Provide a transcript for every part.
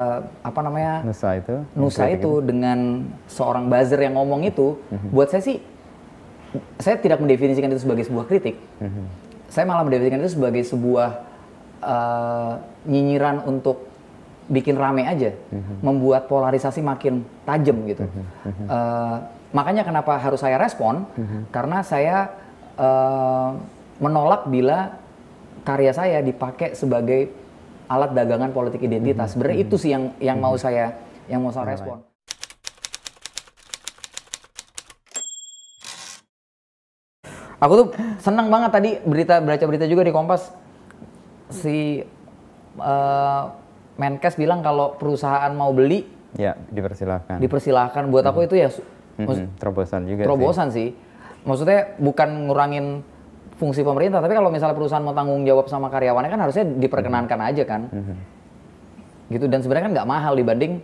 uh, apa namanya Nusa itu. Nusa itu dengan seorang buzzer yang ngomong itu, buat saya sih, saya tidak mendefinisikan itu sebagai sebuah kritik. Saya malah mendefinisikan itu sebagai sebuah uh, nyinyiran untuk bikin rame aja, membuat polarisasi makin tajam gitu. Uh, makanya kenapa harus saya respon? Karena saya uh, menolak bila karya saya dipakai sebagai alat dagangan politik identitas. Sebenarnya itu sih yang yang mau saya yang mau saya respon. Aku tuh senang banget tadi berita baca berita juga di Kompas si uh, Menkes bilang kalau perusahaan mau beli Ya, dipersilahkan. dipersilahkan. Buat aku itu ya su- Mm-mm, terobosan juga terobosan sih. Maksudnya bukan ngurangin fungsi pemerintah, tapi kalau misalnya perusahaan mau tanggung jawab sama karyawannya kan harusnya diperkenankan aja kan. Gitu dan sebenarnya kan nggak mahal dibanding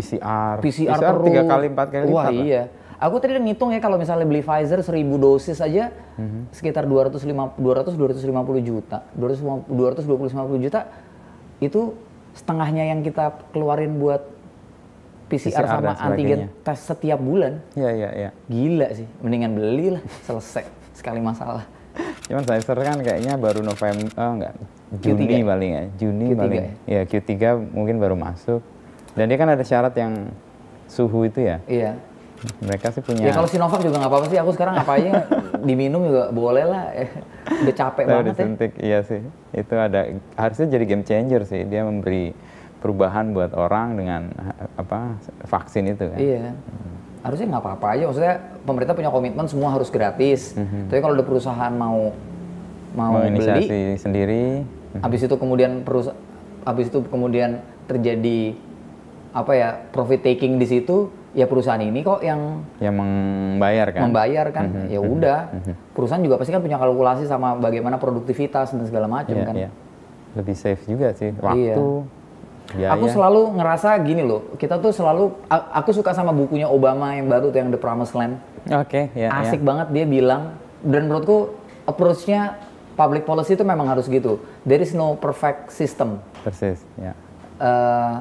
sih. PCR. PCR, tiga kali, empat kali Wah lipat iya. Aku tadi udah ngitung ya kalau misalnya beli Pfizer 1000 dosis aja sekitar 250 200 250 juta. 200 250 juta itu setengahnya yang kita keluarin buat PCR, PCR sama antigen tes setiap bulan. Iya, iya, iya. Gila sih, mendingan beli lah, selesai sekali masalah. Cuman Pfizer kan kayaknya baru November, oh enggak, Juni Q3. paling ya. Juni Q3 paling. Ya Q3 mungkin baru masuk. Dan dia kan ada syarat yang suhu itu ya. Iya. Mereka sih punya Ya kalau Sinovac juga nggak apa-apa sih. Aku sekarang apa aja diminum juga boleh lah. Eh, Udah capek Tahu banget ya. disuntik, iya sih. Itu ada harusnya jadi game changer sih. Dia memberi perubahan buat orang dengan apa vaksin itu kan. Iya. Harusnya nggak apa-apa aja. Maksudnya pemerintah punya komitmen semua harus gratis. Tapi kalau ada perusahaan mau mau beli, Menginisiasi sendiri. habis itu kemudian perusahaan, habis itu kemudian terjadi apa ya profit taking di situ, ya perusahaan ini kok yang yang membayar kan. membayar kan? Ya udah. Perusahaan juga pasti kan punya kalkulasi sama bagaimana produktivitas dan segala macam Iya, kan. iya. Lebih safe juga sih. Waktu, biaya. aku selalu ngerasa gini loh kita tuh selalu aku suka sama bukunya Obama yang baru tuh yang The Promised Land Oke, ya, ya. asik banget dia bilang dan menurutku approach-nya public policy itu memang harus gitu there is no perfect system Persis, ya. Eh,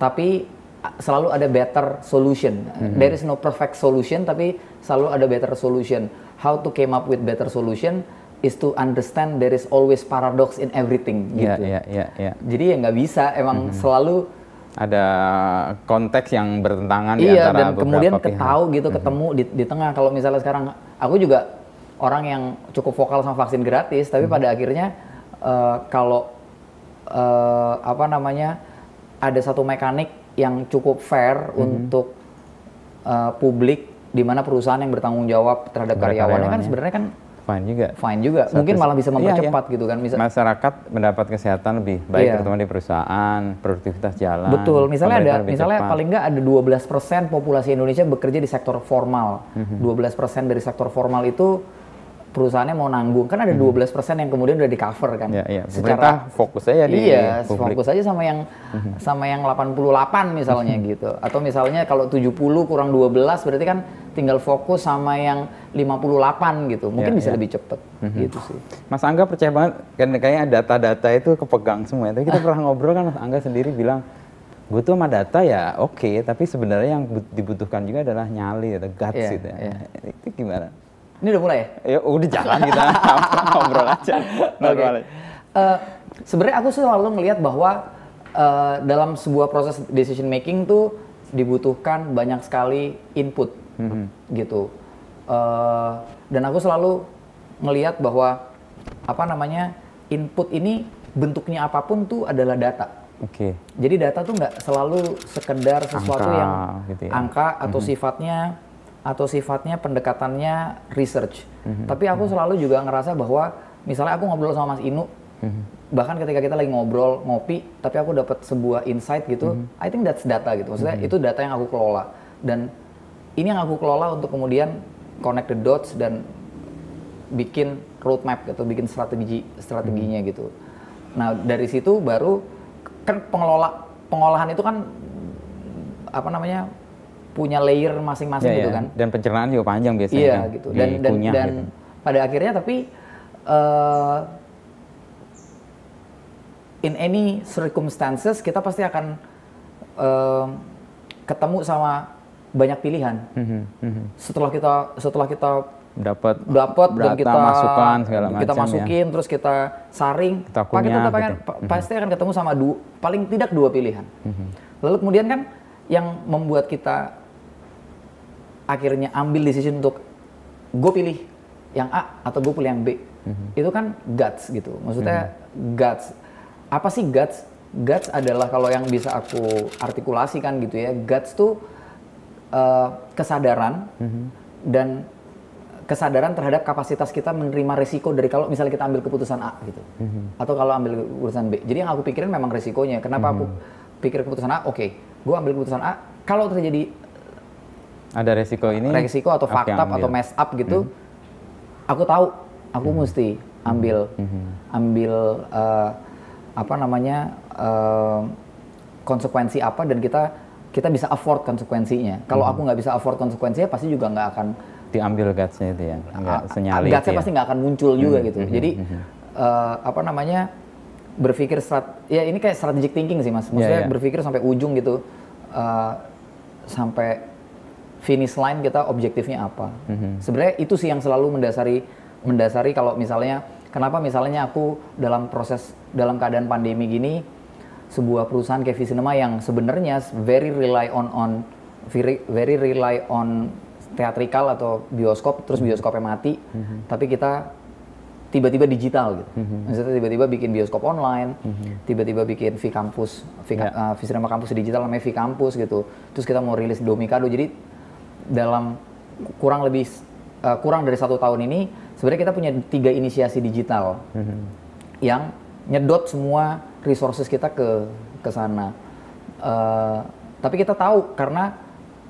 tapi a- selalu ada better solution. There is no perfect solution, tapi selalu ada better solution. How to came up with better solution is to understand there is always paradox in everything. Iya, Gitu. iya, iya, iya. Jadi ya nggak bisa, emang selalu Ada konteks yang bertentangan di iya antara dan kemudian pihak. ketahu gitu ketemu di, di tengah. Kalau misalnya sekarang aku juga orang yang cukup vokal sama vaksin gratis, tapi pada akhirnya eh, kalau eh, apa namanya ada satu mekanik yang cukup fair untuk eh, publik di mana perusahaan yang bertanggung jawab terhadap Terhadap karyawannya kan karyawannya. sebenarnya kan Fine juga. fine juga. Satu Mungkin malah bisa Iya, iya. mempercepat gitu kan. Misal, Masyarakat mendapat kesehatan lebih baik Iya. terutama di perusahaan, produktivitas jalan. Betul, misalnya ada misalnya cepat. paling nggak ada 12% populasi Indonesia bekerja di sektor formal. Mhm. 12% dari sektor formal itu perusahaannya mau nanggung. Kan ada 12% yang kemudian udah di cover kan. Mhm. Ya, iya. Pemerintah fokus aja di Iya, publik. Fokus aja sama yang sama yang 88 misalnya gitu. Atau misalnya kalau 70 kurang 12 berarti kan tinggal fokus sama yang 58 gitu. Mungkin Iya, bisa iya. lebih cepet gitu sih. Mas Angga percaya banget kan kayaknya data-data itu kepegang semua. Tapi kita pernah ngobrol kan Mas Angga sendiri bilang gue tuh sama data ya oke, tapi sebenarnya yang bu- dibutuhkan juga adalah nyali atau guts Iya, gitu ya. iya. Itu gimana? Ini udah mulai ya? Ya udah jalan kita ngobrol aja. Normal aja. Eh, sebenarnya aku selalu ngelihat bahwa eh, dalam sebuah proses decision making tuh dibutuhkan banyak sekali input gitu. Eh, dan aku selalu ngelihat bahwa apa namanya input ini bentuknya apa pun tuh adalah data. Oke. Jadi data tuh nggak selalu sekedar sesuatu Angka, yang gitu ya. angka atau sifatnya atau sifatnya pendekatannya research. Mhm. Tapi aku selalu juga ngerasa bahwa misalnya aku ngobrol sama Mas Inu, Mhm. bahkan ketika kita lagi ngobrol ngopi, tapi aku dapat sebuah insight gitu, Mhm. I think that's data gitu. Maksudnya itu data yang aku kelola dan ini yang aku kelola untuk kemudian connect the dots dan bikin roadmap gitu, bikin strategi strateginya Mhm. gitu. Nah dari situ baru kan pengelola pengolahan itu kan apa namanya punya layer masing-masing Ya, gitu ya. kan. Dan pencernaan juga panjang biasanya Iya kan. gitu. Dan dan, dikunyah dan gitu. pada akhirnya tapi eh, in any circumstances kita pasti akan eh, ketemu sama banyak pilihan. Mhm, mhm. Setelah kita setelah kita dapat dapat dan kita masukan segala kita macam ya. masukin terus kita saring Kita Pak, kita kunyah tetap akan- gitu. pa- pasti akan ketemu sama dua paling tidak dua pilihan Mhm. lalu kemudian kan yang membuat kita akhirnya ambil decision untuk gue pilih yang A atau gue pilih yang B. Mhm. itu kan guts gitu. Maksudnya guts. Apa sih guts? Guts adalah kalau yang bisa aku artikulasikan gitu ya. Guts tuh eh, kesadaran Mhm. dan kesadaran terhadap kapasitas kita menerima resiko dari kalau misalnya kita ambil keputusan A gitu. Atau kalau ambil keputusan B. Jadi yang aku pikirin memang resikonya. Kenapa aku pikir keputusan A? Oke gue ambil keputusan A. Kalau terjadi ada resiko ini resiko atau fakta ambil. atau mess up gitu aku tahu aku mesti ambil ambil eh, apa namanya eh, konsekuensi apa dan kita kita bisa afford konsekuensinya kalau aku nggak bisa afford konsekuensinya pasti juga nggak akan diambil gutsnya itu ya nggak Ah, senyali gutsnya itu ya. pasti nggak akan muncul juga gitu. Jadi eh, apa namanya berpikir strat, ya ini kayak strategic thinking sih mas. Maksudnya iya. berpikir sampai ujung gitu, eh, sampai finish line kita objektifnya apa. Sebenarnya itu sih yang selalu mendasari mendasari kalau misalnya kenapa misalnya aku dalam proses dalam keadaan pandemi gini sebuah perusahaan kayak Visinema yang sebenarnya very rely on on very, very rely on teatrikal atau bioskop terus bioskopnya mati tapi kita tiba-tiba digital gitu. Maksudnya tiba-tiba bikin bioskop online tiba-tiba bikin V Campus V, Ya. uh, Visinema Campus digital namanya V Campus gitu. Terus kita mau rilis Domikado jadi dalam kurang lebih uh, kurang dari satu tahun ini sebenarnya kita punya tiga inisiasi digital yang nyedot semua resources kita ke ke sana. Eh, tapi kita tahu karena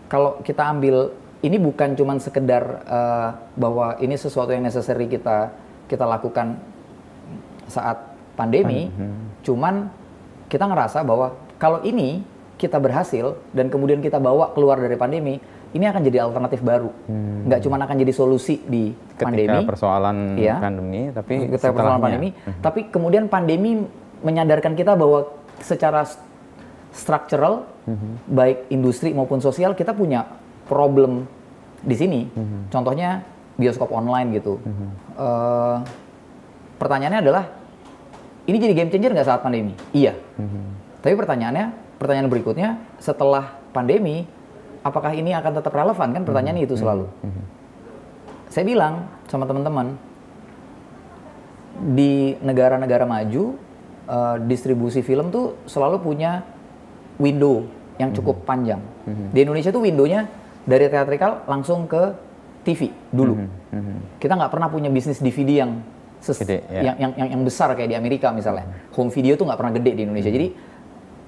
kalau kita ambil ini bukan cuman sekedar eh, bahwa ini sesuatu yang necessary kita kita lakukan saat pandemi, cuman kita ngerasa bahwa kalau ini kita berhasil dan kemudian kita bawa keluar dari pandemi, ini akan jadi alternatif baru. Nggak cuman akan jadi solusi di ketika pandemi, persoalan Iya. pandemi tapi ketika persoalan pandemi, tapi kemudian pandemi menyadarkan kita bahwa secara st- structural, baik industri maupun sosial, kita punya problem di sini. Contohnya bioskop online gitu. Eh, pertanyaannya adalah, ini jadi game changer nggak saat pandemi? Iya. Tapi pertanyaannya, pertanyaan berikutnya, setelah pandemi, apakah ini akan tetap relevan? Kan pertanyaannya itu selalu. Saya bilang sama teman-teman, di negara-negara maju eh, distribusi film tuh selalu punya window yang cukup panjang. Di Indonesia tuh windownya dari teatrikal langsung ke TV dulu. Kita nggak pernah punya bisnis DVD yang ses- Gede, ya. yang, yang yang yang besar kayak di Amerika misalnya. Home video tuh nggak pernah gede di Indonesia. Jadi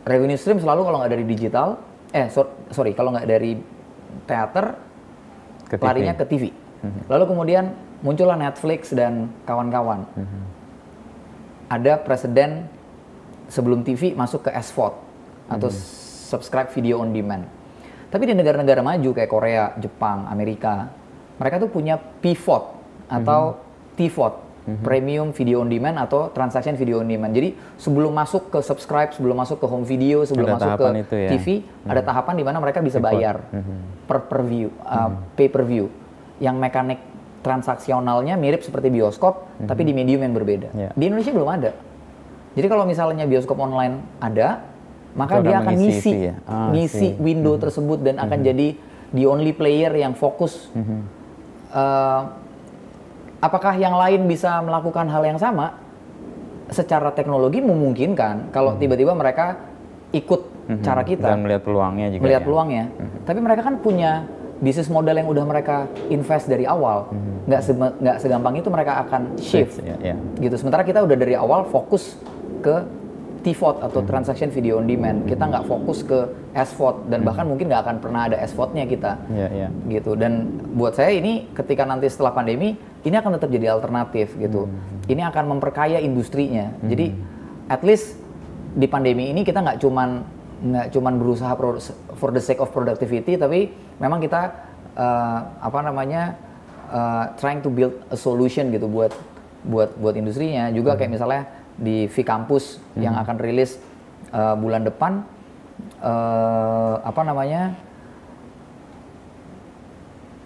revenue stream selalu kalau nggak dari digital, eh so- sorry kalau nggak dari teater Ke TV. larinya ke TV. Lalu kemudian muncullah Netflix dan kawan-kawan. Ada presiden sebelum TV masuk ke SVOD atau subscribe video on demand. Tapi di negara-negara maju kayak Korea, Jepang, Amerika, mereka tuh punya PVOD atau TVOD, premium video on demand atau transaction video on demand. Jadi sebelum masuk ke subscribe, sebelum masuk ke home video, sebelum Ada masuk ke itu ya. TV, ada tahapan di mana mereka bisa bayar per per view, uh, pay per view, yang mekanik transaksionalnya mirip seperti bioskop, tapi di medium yang berbeda. Ya. Di Indonesia belum ada. Jadi kalau misalnya bioskop online ada, maka Itu dia akan ngisi, ya? Ah, ngisi see. window tersebut dan akan jadi the only player yang fokus. Eh, apakah yang lain bisa melakukan hal yang sama? Secara teknologi memungkinkan kalau tiba-tiba mereka ikut cara kita dan melihat peluangnya juga melihat ya. peluangnya. Tapi mereka kan punya bisnis model yang udah mereka invest dari awal. Nggak se- nggak segampang itu mereka akan shift. Ya, ya. Gitu. Sementara kita udah dari awal fokus ke TVOD atau transaction video on demand. Kita nggak fokus ke SVOD dan bahkan mungkin nggak akan pernah ada SVOD-nya kita. Ya, ya. Gitu. Dan buat saya ini ketika nanti setelah pandemi ini akan tetap jadi alternatif gitu. Ini akan memperkaya industrinya. Jadi at least di pandemi ini kita nggak cuman nggak cuman berusaha pro- for the sake of productivity tapi memang kita eh, apa namanya eh, trying to build a solution gitu buat buat buat industrinya. Juga kayak misalnya di V Campus yang akan rilis eh, bulan depan eh, apa namanya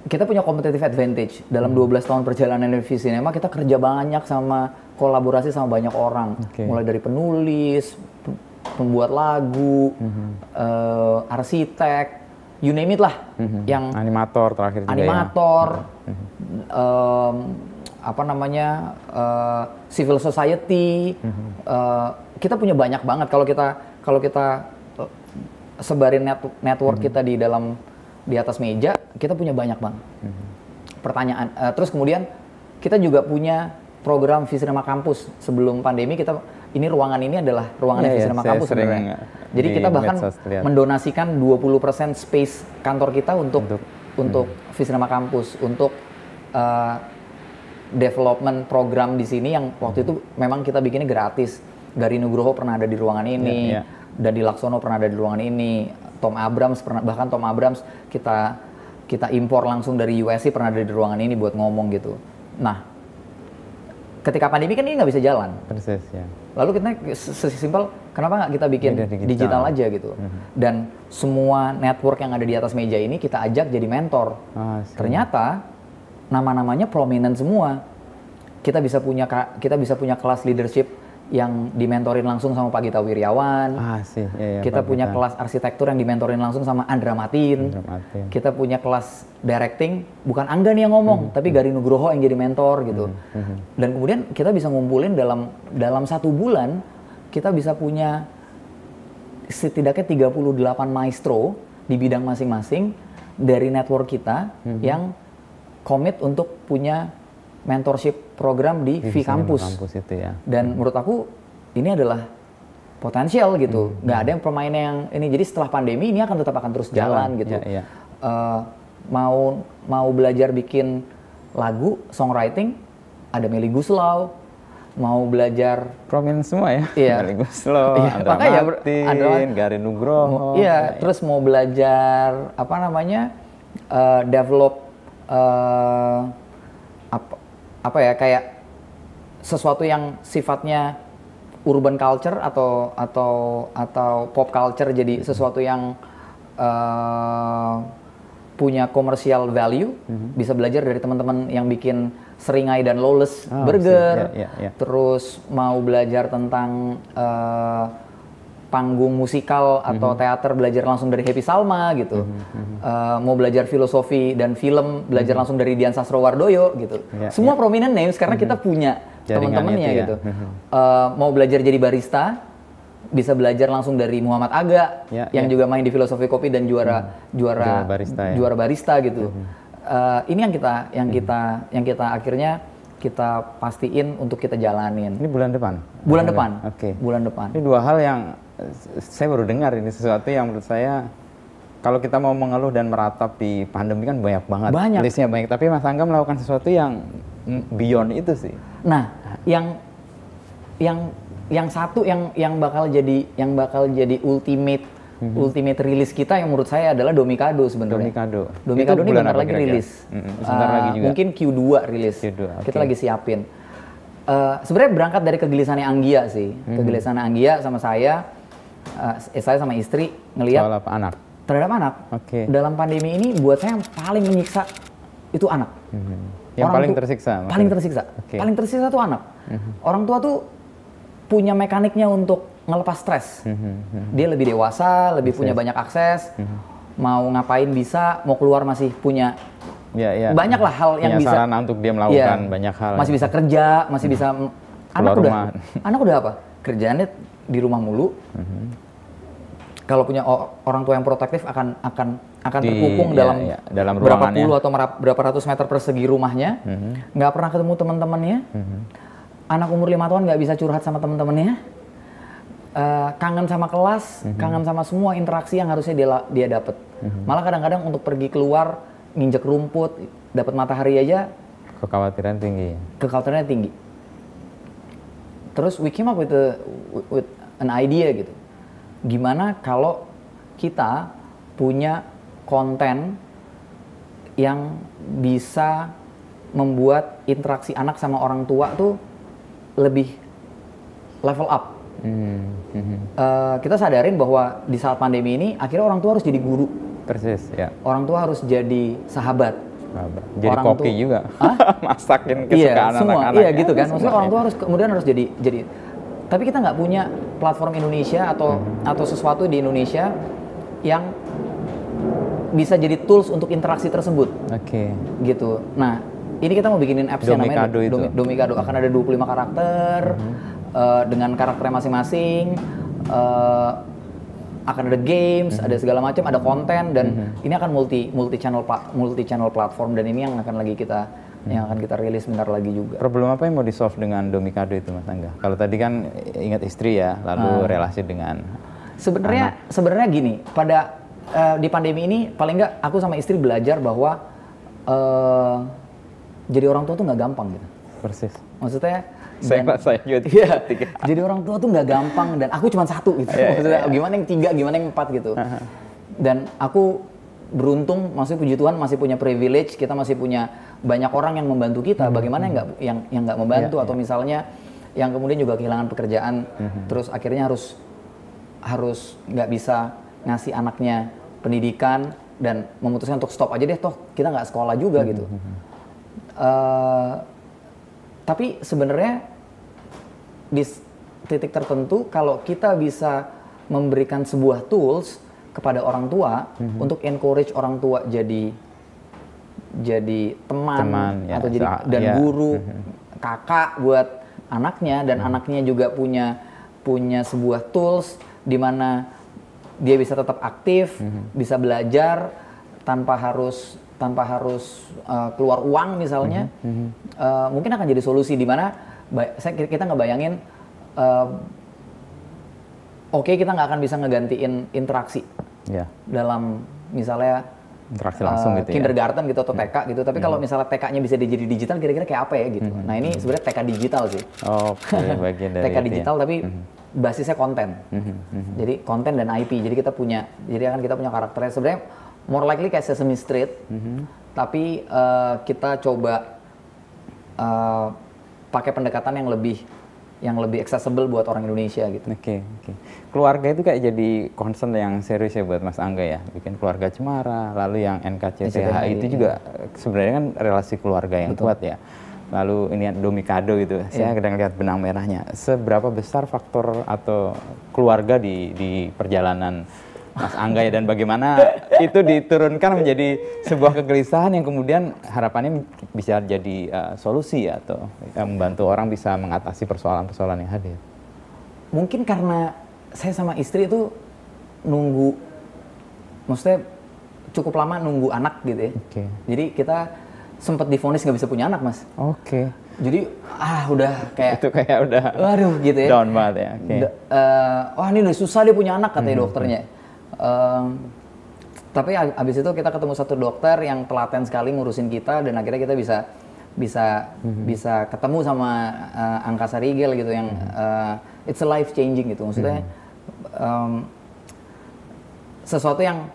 kita punya competitive advantage. Dalam 12 tahun perjalanan di Cinema kita kerja banyak sama kolaborasi sama banyak orang. Oke. mulai dari penulis pembuat lagu eh, arsitek you name it lah. Yang Animator terakhir juga ya. animator, em, apa namanya eh, civil society, eh, kita punya banyak banget. Kalau kita kalau kita sebarin net- network kita di dalam di atas meja, kita punya banyak banget. Pertanyaan, eh, terus kemudian kita juga punya program Visinema Kampus sebelum pandemi kita ini ruangan ini adalah ruangan Iya, iya, Visinema saya Kampus sering sebenarnya. Jadi di kita bahkan mendonasikan 20% space kantor kita untuk Untuk- untuk Visinema Kampus untuk uh, development program di sini yang waktu itu memang kita bikinnya gratis. Dari Nugroho pernah ada di ruangan ini, Iya, iya. Dadi Laksono pernah ada di ruangan ini, Tom Abrams pernah bahkan Tom Abrams kita kita impor langsung dari USC pernah ada di ruangan ini buat ngomong gitu. Nah, ketika pandemi kan ini nggak bisa jalan. Persis ya. Lalu kita se- sesimpel kenapa nggak kita bikin digital. digital. aja gitu. Dan semua network yang ada di atas meja ini kita ajak jadi mentor. Ah. Ternyata nama-namanya prominent semua. Kita bisa punya kita bisa punya kelas leadership yang dimentorin langsung sama Pak Gita Wiryawan. Ah sih, ya, ya, kita Pak punya Gita. kelas arsitektur yang dimentorin langsung sama Andra Matin. Andra Matin. Kita punya kelas directing, bukan Angga nih yang ngomong, tapi Gari Nugroho yang jadi mentor gitu. Dan kemudian kita bisa ngumpulin dalam dalam satu bulan kita bisa punya setidaknya 38 maestro di bidang masing-masing dari network kita yang komit untuk punya mentorship program di V Di Campus. kampus itu ya. Dan menurut aku ini adalah potensial Hmm, gitu. nggak ada yang pemain yang ini. Jadi setelah pandemi ini akan tetap akan terus jalan, Jalan, gitu. iya, iya. Eh, mau mau belajar bikin lagu, songwriting, ada Meli Guslau. Mau belajar Prominent semua ya. Iya. Meli Guslo, Iya, Andra makanya Martin, Andra- Gari Nugroho. Iya, terus mau belajar apa namanya eh, develop eh, apa apa ya kayak sesuatu yang sifatnya urban culture atau atau atau pop culture jadi sesuatu yang eh, punya commercial value bisa belajar dari teman-teman yang bikin seringai dan lawless Oh, burger. Iya, iya, iya. terus mau belajar tentang eh, panggung musikal atau Mhm. teater belajar langsung dari Happy Salma gitu Eh, mau belajar filosofi dan film belajar langsung dari Dian Sastrowardoyo gitu Mhm. Iya, semua prominent names karena kita punya Jaringan teman-temannya ya. gitu Mhm. Eh, mau belajar jadi barista bisa belajar langsung dari Muhammad Aga Ya, yang ya. juga main di filosofi kopi dan juara juara Juara barista ya. juara barista gitu Eh, ini yang kita yang kita yang kita akhirnya kita pastiin untuk kita jalanin Ini bulan depan? bulan depan Oke. bulan depan Ini dua hal yang saya baru dengar ini sesuatu yang menurut saya kalau kita mau mengeluh dan meratap di pandemi kan banyak banget Banyak. listnya banyak tapi Mas Angga melakukan sesuatu yang beyond itu sih Nah, yang yang yang satu yang yang bakal jadi yang bakal jadi ultimate ultimate rilis kita yang menurut saya adalah Domikado sebenarnya. Domikado. Domikado ini bentar lagi kira-kira? rilis. Mm-mm, sebentar Uh, lagi juga. Mungkin Q2 rilis. Q2, Kita oke. lagi siapin. Uh, sebenarnya berangkat dari kegelisahannya Anggia sih. Mm-hmm. Kegelisahan Anggia sama saya uh, saya sama istri ngelihat soal apa anak terhadap anak. Oke. Dalam pandemi ini buat saya yang paling menyiksa itu anak. Mhm. yang Orang paling tersiksa Paling tersiksa. Mhm. Paling tersiksa tuh anak. Orang tua tuh punya mekaniknya untuk ngelepas stres. Mhm, Dia lebih dewasa, lebih punya banyak akses. Mau ngapain bisa, mau keluar masih punya ya, ya. banyak lah hal yang Punya bisa. sarana untuk dia melakukan Iya. banyak hal Masih bisa kerja, masih bisa anak udah anak udah apa? Kerjaannya di rumah mulu. Mhm. Kalau punya orang tua yang protektif akan akan akan Di- terkungkung iya, dalam iya, dalam berapa puluh atau berapa ratus meter persegi rumahnya, Mhm. nggak pernah ketemu teman-temannya, anak umur lima tahun nggak bisa curhat sama teman-temannya, Eh, kangen sama kelas, Mhm. kangen sama semua interaksi yang harusnya dia dia dapat. Mhm. Malah kadang-kadang untuk pergi keluar nginjek rumput, dapat matahari aja kekhawatiran tinggi kekhawatirannya tinggi. Terus we came up with, a, with an idea gitu. Gimana kalau kita punya konten yang bisa membuat interaksi anak sama orang tua tuh lebih level up. Hmm. Eh, kita sadarin bahwa di saat pandemi ini akhirnya orang tua harus jadi guru, Persis, ya. orang tua harus jadi sahabat. Jadi Orang koki tua- juga. Masakin Iya, kesukaan anak-anak. Iya gitu kan. Maksudnya orang tua harus kemudian harus jadi jadi. Tapi kita nggak punya platform Indonesia atau Hmm. atau sesuatu di Indonesia yang bisa jadi tools untuk interaksi tersebut Oke. gitu. Nah, ini kita mau bikinin apps yang namanya Domikado itu. Domi- Domikado. Akan ada 25 karakter eh, dengan karakternya masing-masing. Eh, akan ada games, ada segala macam, ada konten dan ini akan multi multi channel multi channel platform dan ini yang akan lagi kita yang akan kita rilis bentar lagi juga. Problem apa yang mau di-solve dengan Domikado itu Mas Angga? Kalau tadi kan ingat istri ya, lalu relasi dengan Sebenarnya sebenarnya gini, pada eh, di pandemi ini paling nggak aku sama istri belajar bahwa eh, jadi orang tua tuh nggak gampang gitu. persis. Maksudnya Saya dan- saya juga Iya. tiga. Jadi orang tua tuh nggak gampang dan aku cuma satu gitu. Iya, iya, Maksudnya iya. gimana yang tiga, gimana yang empat gitu. Dan aku beruntung, maksudnya puji Tuhan masih punya privilege, kita masih punya banyak orang yang membantu kita. Bagaimana yang nggak yang yang nggak membantu? Iya, atau misalnya yang kemudian juga kehilangan pekerjaan, terus akhirnya harus harus nggak bisa ngasih anaknya pendidikan dan memutuskan untuk stop aja deh toh kita nggak sekolah juga gitu. Eh, tapi sebenarnya di titik tertentu kalau kita bisa memberikan sebuah tools kepada orang tua untuk encourage orang tua jadi jadi teman, Teman, ya, atau jadi dan ya. guru kakak buat anaknya dan anaknya juga punya punya sebuah tools di mana dia bisa tetap aktif bisa belajar tanpa harus tanpa harus uh, keluar uang misalnya. Uh, mungkin akan jadi solusi di mana saya kita ngebayangin uh, oke kita nggak akan bisa ngegantiin interaksi Ya, dalam misalnya interaksi langsung uh, gitu ya. kindergarten gitu atau TK gitu tapi kalau misalnya TK-nya bisa jadi digital kira-kira kayak apa ya gitu? Nah ini sebenarnya TK digital sih. Oke, bagian dari TK ya. digital tapi basisnya konten. Jadi konten dan IP jadi kita punya jadi akan kita punya karakternya. Sebenarnya more likely kayak Sesame Street tapi uh, kita coba uh, pakai pendekatan yang lebih yang lebih accessible buat orang Indonesia gitu Oke, oke. Keluarga itu kayak jadi concern yang serius ya buat Mas Angga ya. Bikin keluarga cemara, lalu yang NKCTH itu juga eh, sebenarnya kan relasi keluarga yang kuat ya. Lalu ini Domikado gitu, saya kadang lihat benang merahnya. Seberapa besar faktor atau keluarga di di perjalanan Mas Angga ya dan bagaimana itu diturunkan menjadi sebuah kegelisahan yang kemudian harapannya bisa jadi eh, solusi ya atau eh, membantu orang bisa mengatasi persoalan-persoalan yang hadir. mungkin karena saya sama istri itu nunggu maksudnya cukup lama nunggu anak gitu ya Oke. jadi kita sempat difonis nggak bisa punya anak mas Oke. jadi ah udah kayak itu kayak udah waduh gitu ya down banget ya. Oke. Da- eh, wah ini udah susah dia punya anak katanya dokternya. Em, tapi ab- abis itu kita ketemu satu dokter yang telaten sekali ngurusin kita dan akhirnya kita bisa bisa bisa ketemu sama eh, Angkasa Rigel gitu yang eh, it's a life changing gitu. Maksudnya em, sesuatu yang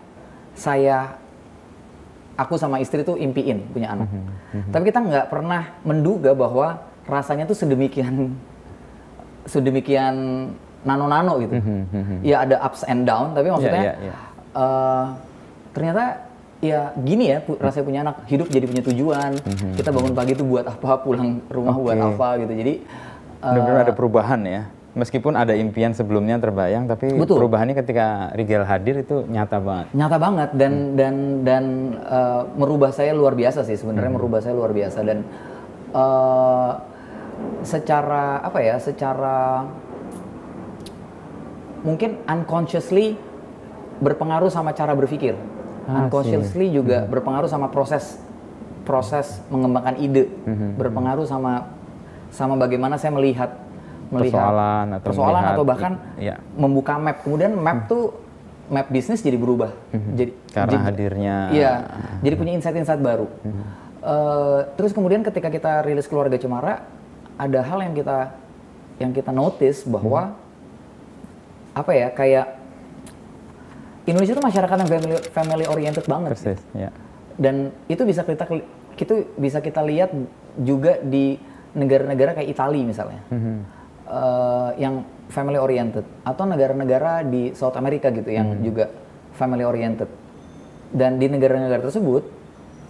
saya aku sama istri tuh impiin punya anak. Tapi kita nggak pernah menduga bahwa rasanya tuh sedemikian sedemikian nano-nano gitu. Ya ada ups and down, tapi maksudnya iya, iya. eh, ternyata ya gini ya pu- rasanya punya anak hidup jadi punya tujuan. Kita bangun pagi itu buat apa, pulang rumah buat Oke. apa gitu. Jadi eh, Benar-benar ada perubahan ya. Meskipun ada impian sebelumnya terbayang, tapi Betul. perubahannya ketika Rigel hadir itu nyata banget. nyata banget dan dan dan eh, merubah saya luar biasa sih sebenarnya Hmm. merubah saya luar biasa dan eh, secara apa ya secara mungkin unconsciously berpengaruh sama cara berpikir. Ah, unconsciously juga berpengaruh sama proses proses mengembangkan ide. Hmm, berpengaruh sama sama bagaimana saya melihat melihat Persoalan atau persoalan melihat atau bahkan iya. membuka map. Kemudian map tuh map bisnis jadi berubah. Jadi Hmm. Karena jadi- hadirnya. Iya jadi punya insight-insight baru. Eh, terus kemudian ketika kita rilis keluarga cemara ada hal yang kita yang kita notice bahwa apa ya kayak Indonesia itu masyarakat yang family family oriented banget Persis, ya. dan itu bisa kita itu bisa kita lihat juga di negara-negara kayak Italia misalnya Mhm. Eh, yang family oriented atau negara-negara di South America gitu yang Hmm. juga family oriented. Dan di negara-negara tersebut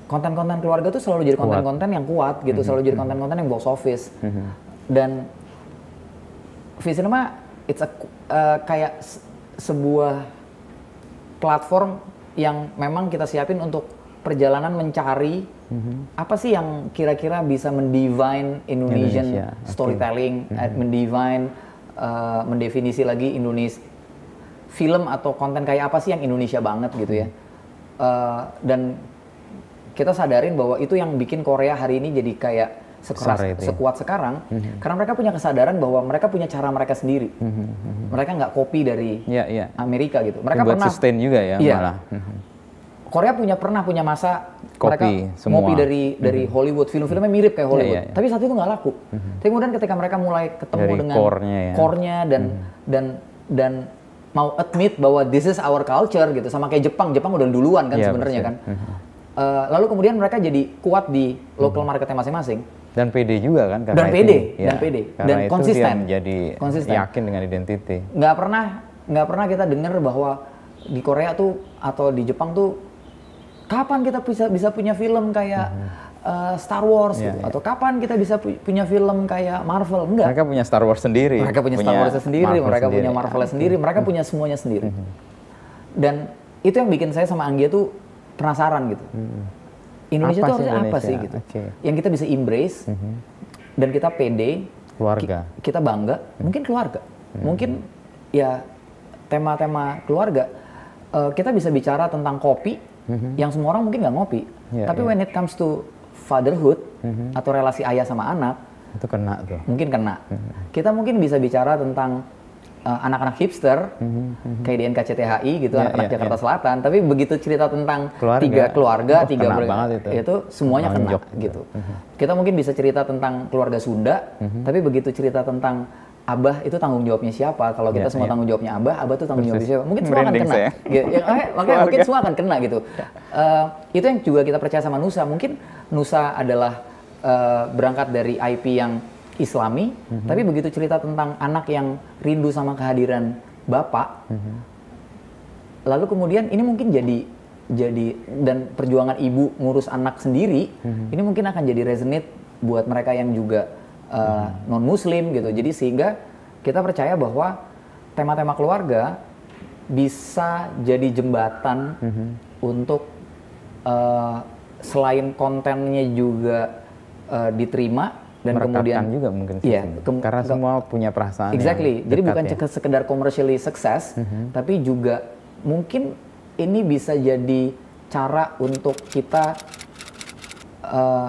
konten-konten keluarga tuh selalu jadi konten-konten yang kuat gitu, selalu Hmm. jadi konten-konten yang box office. Dan Visinema it's a uh, kayak se- sebuah platform yang memang kita siapin untuk perjalanan mencari apa sih yang kira-kira bisa mendivine Indonesian Indonesia, storytelling, eh, mendivine, uh, mendefinisi lagi Indonesia film atau konten kayak apa sih yang Indonesia banget gitu ya. Uh, dan kita sadarin bahwa itu yang bikin Korea hari ini jadi kayak sekeras, itu ya. sekuat sekarang karena mereka punya kesadaran bahwa mereka punya cara mereka sendiri. Mereka nggak kopi dari Iya, iya. Amerika gitu. Mereka buat pernah sustain juga ya Iya. malah. Mhm. Korea punya pernah punya masa Copy mereka semua. ngopi dari dari Hollywood, film-filmnya mirip kayak Hollywood. iya, iya. Tapi saat itu nggak laku. Tapi kemudian ketika mereka mulai ketemu Dari dengan core-nya ya. core-nya dan dan dan mau admit bahwa this is our culture gitu sama kayak Jepang. Jepang udah duluan kan Iya, sebenarnya kan. pasti. Eh, lalu kemudian mereka jadi kuat di local marketnya masing-masing. Dan PD juga kan Dan karena itu. pede, Ya, dan karena Dan itu konsisten. dia menjadi Konsisten. yakin dengan identiti. nggak pernah nggak pernah kita dengar bahwa di Korea tuh atau di Jepang tuh kapan kita bisa bisa punya film kayak uh, Star Wars Mhm. Iya, gitu iya. atau kapan kita bisa pu- punya film kayak Marvel enggak Mereka punya Star Wars sendiri. mereka punya Star Wars sendiri Marvel mereka punya sendiri. Mhm. Marvel sendiri mereka punya semuanya sendiri dan itu yang bikin saya sama Anggia tuh penasaran gitu Indonesia. Apa sih harusnya apa Indonesia? sih gitu. Mhm. yang kita bisa embrace dan kita pede Keluarga. ki- kita bangga mungkin keluarga mungkin ya tema-tema keluarga eh, kita bisa bicara tentang kopi yang semua orang mungkin nggak ngopi Iya, tapi iya. when it comes to fatherhood atau relasi ayah sama anak Itu kena tuh. mungkin kena kita mungkin bisa bicara tentang eh, anak-anak hipster kayak di NKCTHI gitu Iya, anak-anak iya, Jakarta Selatan tapi begitu cerita tentang Keluarga. tiga keluarga Oh, tiga ber- banget itu. semuanya kena gitu kita mungkin bisa cerita tentang keluarga Sunda tapi begitu cerita tentang Abah itu tanggung jawabnya siapa? Kalau kita Iya, semua iya. tanggung jawabnya Abah, Abah itu tanggung jawabnya siapa? Mungkin semua akan kena. saya. Ya, ya, makanya- mungkin semua akan kena gitu. Eh, itu yang juga kita percaya sama Nusa. Mungkin Nusa adalah eh, berangkat dari IP yang Islami, Mhm. tapi begitu cerita tentang anak yang rindu sama kehadiran bapak, Mhm. lalu kemudian ini mungkin jadi jadi dan perjuangan ibu ngurus anak sendiri, Mhm. ini mungkin akan jadi resonate buat mereka yang juga Mhm. non Muslim gitu. Jadi sehingga kita percaya bahwa tema-tema keluarga bisa jadi jembatan Mhm. untuk eh, selain kontennya juga eh, diterima dan kemudian juga mungkin sih. Iya, kem- Karena ke- semua punya perasaan yang Exactly. Jadi bukan ya. Mhm. sekedar commercially sukses, tapi juga mungkin ini bisa jadi cara untuk kita eh,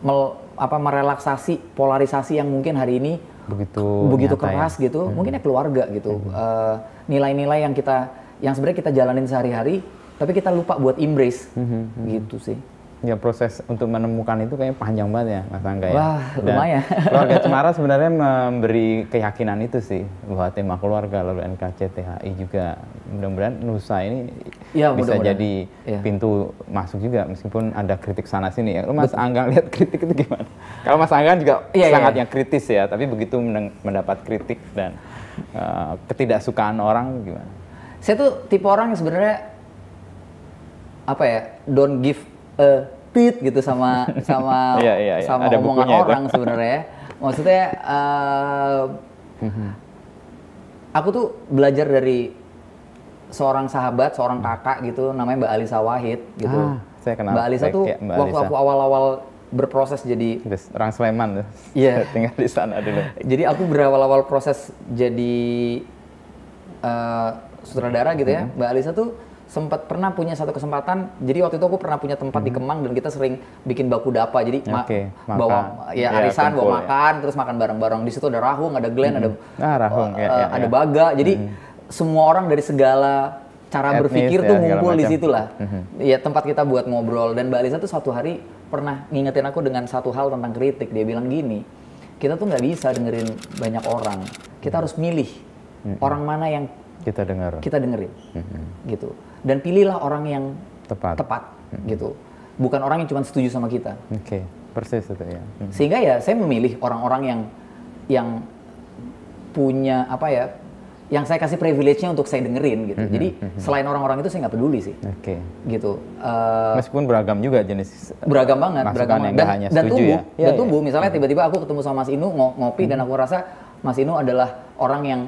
mel- apa merelaksasi polarisasi yang mungkin hari ini begitu begitu nyata ya. keras gitu. Mungkin ya keluarga gitu. Eh, nilai-nilai yang kita yang sebenarnya kita jalanin sehari-hari, tapi kita lupa buat embrace Mhm, gitu sih. Ya proses untuk menemukan itu kayaknya panjang banget ya Mas Angga ya. Wah, Dan lumayan. keluarga Cemara sebenarnya memberi keyakinan itu sih bahwa tema keluarga lalu NKCTHI juga mudah-mudahan Nusa ini Ya, bisa jadi Ya. pintu masuk juga meskipun ada kritik sana sini ya. Lu Mas Angga lihat kritik itu gimana? Kalau Mas Angga juga iya. sangat yang kritis ya, tapi begitu mendapat kritik dan eh, ketidaksukaan orang gimana? Saya tuh tipe orang yang sebenarnya apa ya, don't give tit gitu sama sama Iya, iya, iya. sama Ada omongan orang sebenarnya. Maksudnya eh, aku tuh belajar dari seorang sahabat, seorang kakak gitu, namanya Mbak Alisa Wahid gitu. Ah, saya kenal Mbak Alisa baik tuh ya, Mbak waktu Alisa. aku awal-awal berproses jadi orang Sleman tuh. Iya. Tinggal di sana dulu. jadi aku berawal-awal proses jadi eh, sutradara gitu ya. Mm-hmm. Mbak Alisa tuh sempat pernah punya satu kesempatan. Jadi waktu itu aku pernah punya tempat di Kemang dan kita sering bikin baku dapa. Jadi ma- Mm-hmm. Oke, makan. bawa ya Ya, arisan, kumpul bawa ya. makan, terus makan bareng-bareng. Di situ ada rahung, ada glen, ada Ah, rahung, eh, ya, ya, ada ya. baga. Jadi semua orang dari segala cara Etnis berpikir ya, tuh ngumpul di situ lah. Ya tempat kita buat ngobrol dan Mbak Alisa tuh suatu hari pernah ngingetin aku dengan satu hal tentang kritik. Dia bilang gini, kita tuh nggak bisa dengerin banyak orang. Kita harus milih orang mana yang Kita dengar. kita dengerin, gitu. Dan pilihlah orang yang Tepat. tepat, gitu. Bukan orang yang cuma setuju sama kita. Oke, persis itu ya. Hmm. Sehingga ya saya memilih orang-orang yang yang punya apa ya yang saya kasih privilege-nya untuk saya dengerin gitu. Jadi selain orang-orang itu saya nggak peduli sih. Oke. Gitu. Eh, Meskipun beragam juga jenis beragam banget, beragam banget. Dan, hanya dan tumbuh, ya. Dan iya. tumbuh. Misalnya tiba-tiba aku ketemu sama Mas Inu ngo- ngopi dan aku rasa Mas Inu adalah orang yang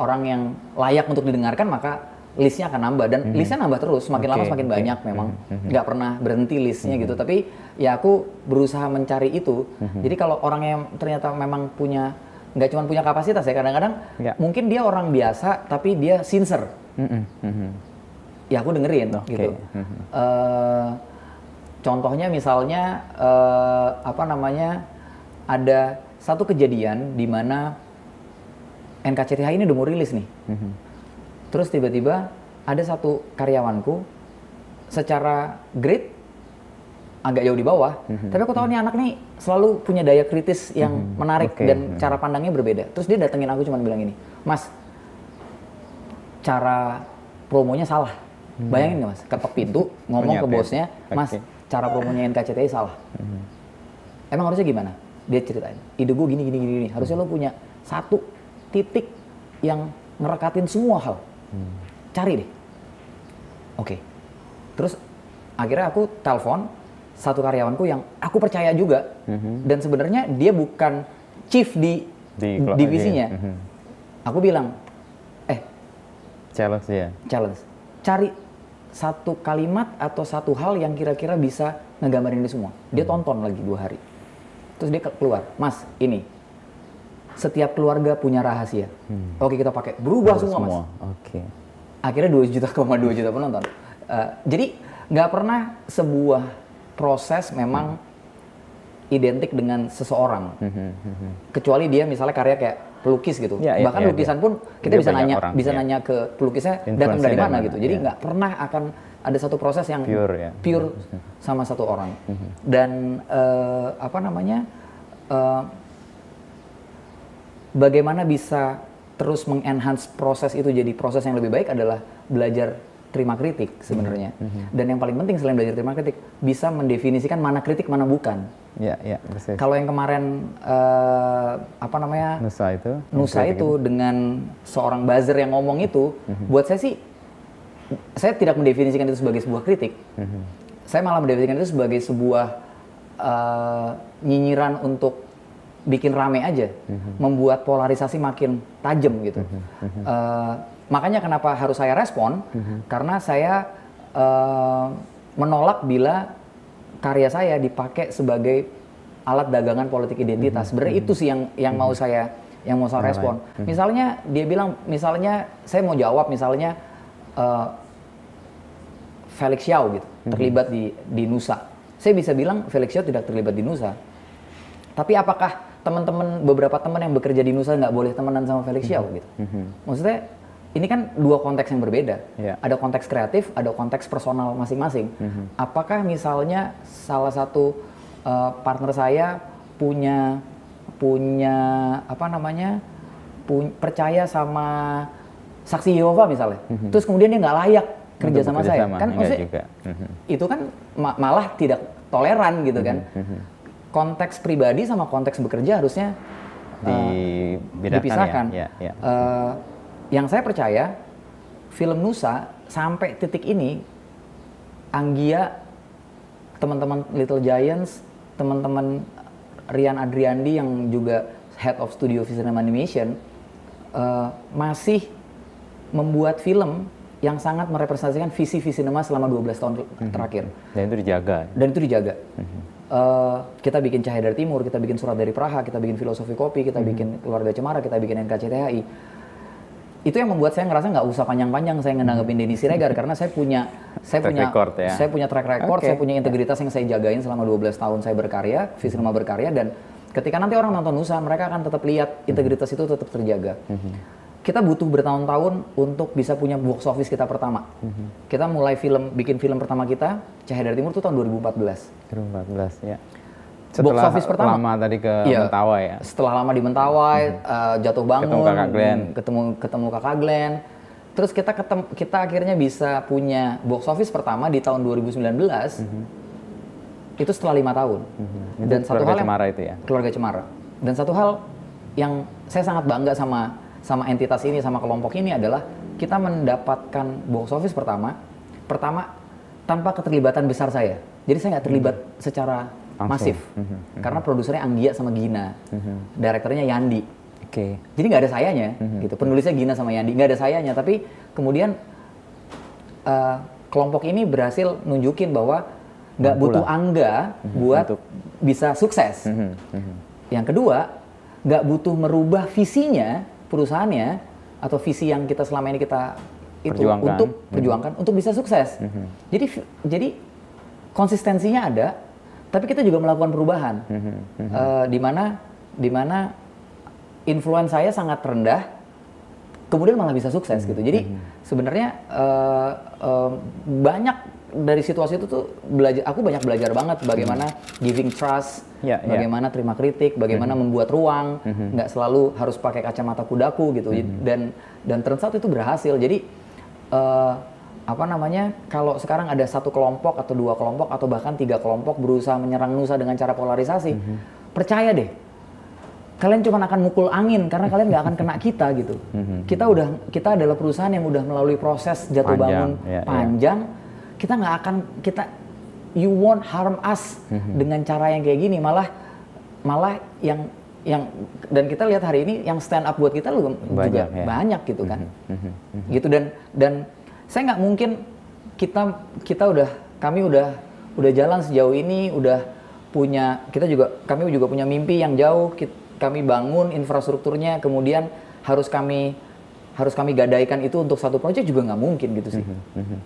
orang yang layak untuk didengarkan, maka listnya akan nambah dan listnya nambah terus. Semakin lama Oke, semakin oke. banyak memang. Nggak pernah berhenti listnya gitu. Tapi ya aku berusaha mencari itu. Jadi kalau orang yang ternyata memang punya nggak cuma punya kapasitas ya kadang-kadang Ya. mungkin dia orang biasa tapi dia sincere Mhm, mhm. ya aku dengerin Oke. gitu. Eh, contohnya misalnya eh, apa namanya ada satu kejadian di mana NKCTH ini udah mau rilis nih. Mhm. Terus tiba-tiba ada satu karyawanku secara grade agak jauh di bawah, tapi aku tahu nih anak nih selalu punya daya kritis yang menarik Oke. dan cara pandangnya berbeda. Terus dia datengin aku cuma bilang ini, Mas, cara promonya salah. Bayangin nggak mas, ketok pintu ngomong ke bosnya, Mas, Oke. cara promonya NKCTI salah. Emang harusnya gimana? Dia ceritain, ide gue gini gini gini, gini. harusnya lo punya satu titik yang ngerekatin semua hal. Cari deh. Oke. Terus akhirnya aku telepon satu karyawanku yang aku percaya juga dan sebenarnya dia bukan chief di, Di divisinya. mhm. Aku bilang, eh Challenge ya. challenge, cari satu kalimat atau satu hal yang kira-kira bisa ngegambarin ini semua. Dia Hmm. tonton lagi dua hari. Terus dia ke- keluar, Mas, ini setiap keluarga punya rahasia. Oke kita pakai, berubah semua, Mas. Hmm. Semua. Oke. Akhirnya 2 juta, 2 juta penonton. Eh, jadi nggak pernah sebuah proses memang identik dengan seseorang. Kecuali dia misalnya karya kayak pelukis gitu. Ya, ya, Bahkan ya, lukisan dia- pun kita dia bisa nanya orang, bisa ya. nanya ke pelukisnya datang dari mana mana, gitu. Jadi ya. nggak pernah akan ada satu proses yang Pure, ya. pure sama satu orang. Dan eh, apa namanya? eh, bagaimana bisa terus mengenhance proses itu jadi proses yang lebih baik adalah belajar terima kritik sebenarnya. Dan yang paling penting selain belajar terima kritik, bisa mendefinisikan mana kritik mana bukan. Ya, ya, persis. Kalau yang kemarin eh, apa namanya Nusa itu. Nusa itu dengan seorang buzzer yang ngomong itu, buat saya sih, saya tidak mendefinisikan itu sebagai sebuah kritik. Saya malah mendefinisikan itu sebagai sebuah eh, nyinyiran untuk bikin rame aja, membuat polarisasi makin tajam gitu. Eh, makanya kenapa harus saya respon? Karena saya eh, menolak bila karya saya dipakai sebagai alat dagangan politik identitas. Sebenarnya itu sih yang yang mau saya yang mau saya respon. Misalnya dia bilang, misalnya saya mau jawab, misalnya eh, Felix Xiao gitu terlibat di di Nusa. Saya bisa bilang Felix Xiao tidak terlibat di Nusa. Tapi apakah teman-teman beberapa teman yang bekerja di Nusa nggak boleh temenan sama Felix Xiao gitu? Maksudnya ini kan dua konteks yang berbeda. Iya. Ada konteks kreatif, ada konteks personal masing-masing. Apakah misalnya salah satu uh, partner saya punya punya apa namanya pun- percaya sama saksi Yehova misalnya, terus kemudian dia nggak layak kerja Untuk sama saya, sama, kan enggak maksudnya juga. Mhm. itu kan ma- malah tidak toleran gitu kan. Mhm, Konteks pribadi sama konteks bekerja harusnya uh, dipisahkan. ya. Ya, ya. Eh, yang saya percaya film Nusa sampai titik ini Anggia, teman-teman Little Giants, teman-teman Rian Adriandi yang juga head of studio film animation eh, masih membuat film yang sangat merepresentasikan visi-visi cinema selama 12 tahun terakhir Dan itu dijaga. dan itu dijaga. Eh, kita bikin Cahaya dari Timur, kita bikin Surat dari Praha, kita bikin Filosofi Kopi, kita bikin Keluarga Cemara, kita bikin NKCTHI. Itu yang membuat saya ngerasa nggak usah panjang-panjang saya ngenanggepin Denny Siregar karena saya punya saya Track punya record ya. saya punya track record, Oke. saya punya integritas yang saya jagain selama 12 tahun saya berkarya, visi berkarya dan ketika nanti orang nonton Nusa mereka akan tetap lihat integritas itu tetap terjaga. Kita butuh bertahun-tahun untuk bisa punya box office kita pertama. Kita mulai film bikin film pertama kita Cahaya dari Timur itu tahun 2014. 2014 ya. Box Setelah office pertama. lama tadi ke Iya. Mentawai ya. Setelah lama di Mentawai, eh, jatuh bangun, Ketemu kakak Glenn. ketemu ketemu kakak Glenn. Terus kita ketemu, kita akhirnya bisa punya box office pertama di tahun 2019. Itu setelah lima tahun. Itu Dan satu hal yang, Cemara itu ya. keluarga Cemara. Dan satu hal yang saya sangat bangga sama sama entitas ini sama kelompok ini adalah kita mendapatkan box office pertama pertama tanpa keterlibatan besar saya jadi saya nggak terlibat hmm. secara Langsung. masif hmm. Hmm. karena produsernya Anggia sama Gina hmm. direkturnya Yandi oke okay. jadi nggak ada sayanya hmm. gitu penulisnya Gina sama Yandi nggak ada sayanya tapi kemudian uh, kelompok ini berhasil nunjukin bahwa nggak butuh angga hmm. buat Untuk. bisa sukses hmm. Hmm. yang kedua nggak butuh merubah visinya perusahaannya atau visi yang kita selama ini kita itu perjuangkan. untuk hmm. perjuangkan untuk bisa sukses. Hmm. Jadi jadi konsistensinya ada, tapi kita juga melakukan perubahan. Uh, di mana di mana influence saya sangat rendah, kemudian malah bisa sukses hmm. gitu. Jadi hmm. sebenarnya uh, uh, banyak dari situasi itu tuh belajar aku banyak belajar banget bagaimana hmm. giving trust, yeah, ya. bagaimana yeah. terima kritik, bagaimana hmm. membuat ruang, hmm. nggak selalu harus pakai kacamata kudaku gitu. Hmm. Dan dan turns itu berhasil. Jadi uh, apa namanya kalau sekarang ada satu kelompok atau dua kelompok atau bahkan tiga kelompok berusaha menyerang Nusa dengan cara polarisasi, hmm. percaya deh kalian cuma akan mukul angin karena kalian nggak akan kena kita gitu. Hmm. Kita udah kita adalah perusahaan yang udah melalui proses jatuh panjang, bangun ya, ya. panjang. Ya kita nggak akan kita you won't harm us mm-hmm. dengan cara yang kayak gini malah malah yang yang dan kita lihat hari ini yang stand up buat kita lu banyak, juga ya. banyak gitu kan mm-hmm. Mm-hmm. gitu dan dan saya nggak mungkin kita kita udah kami udah udah jalan sejauh ini udah punya kita juga kami juga punya mimpi yang jauh kita, kami bangun infrastrukturnya kemudian harus kami harus kami gadaikan itu untuk satu proyek juga nggak mungkin gitu sih. Mm-hmm.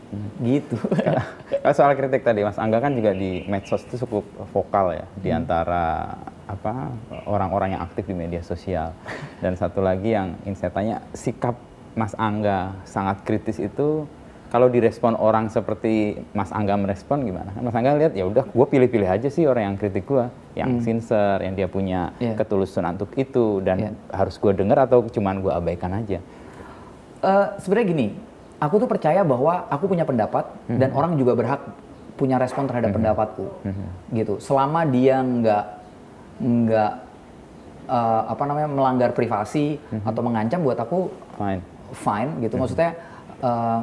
gitu. Kalau soal kritik tadi, Mas Angga kan juga di medsos itu cukup vokal ya, di hmm. antara apa orang-orang yang aktif di media sosial. Dan satu lagi yang ingin saya tanya, sikap Mas Angga sangat kritis itu kalau direspon orang seperti Mas Angga merespon gimana? Mas Angga lihat ya udah, gue pilih-pilih aja sih orang yang kritik gue, yang hmm. sincere, yang dia punya yeah. ketulusan untuk itu dan yeah. harus gue dengar atau cuman gue abaikan aja uh, sebenarnya gini, aku tuh percaya bahwa aku punya pendapat mm-hmm. dan orang juga berhak punya respon terhadap mm-hmm. pendapatku, mm-hmm. gitu. Selama dia nggak nggak uh, apa namanya melanggar privasi mm-hmm. atau mengancam, buat aku fine, fine, gitu. Mm-hmm. Maksudnya uh,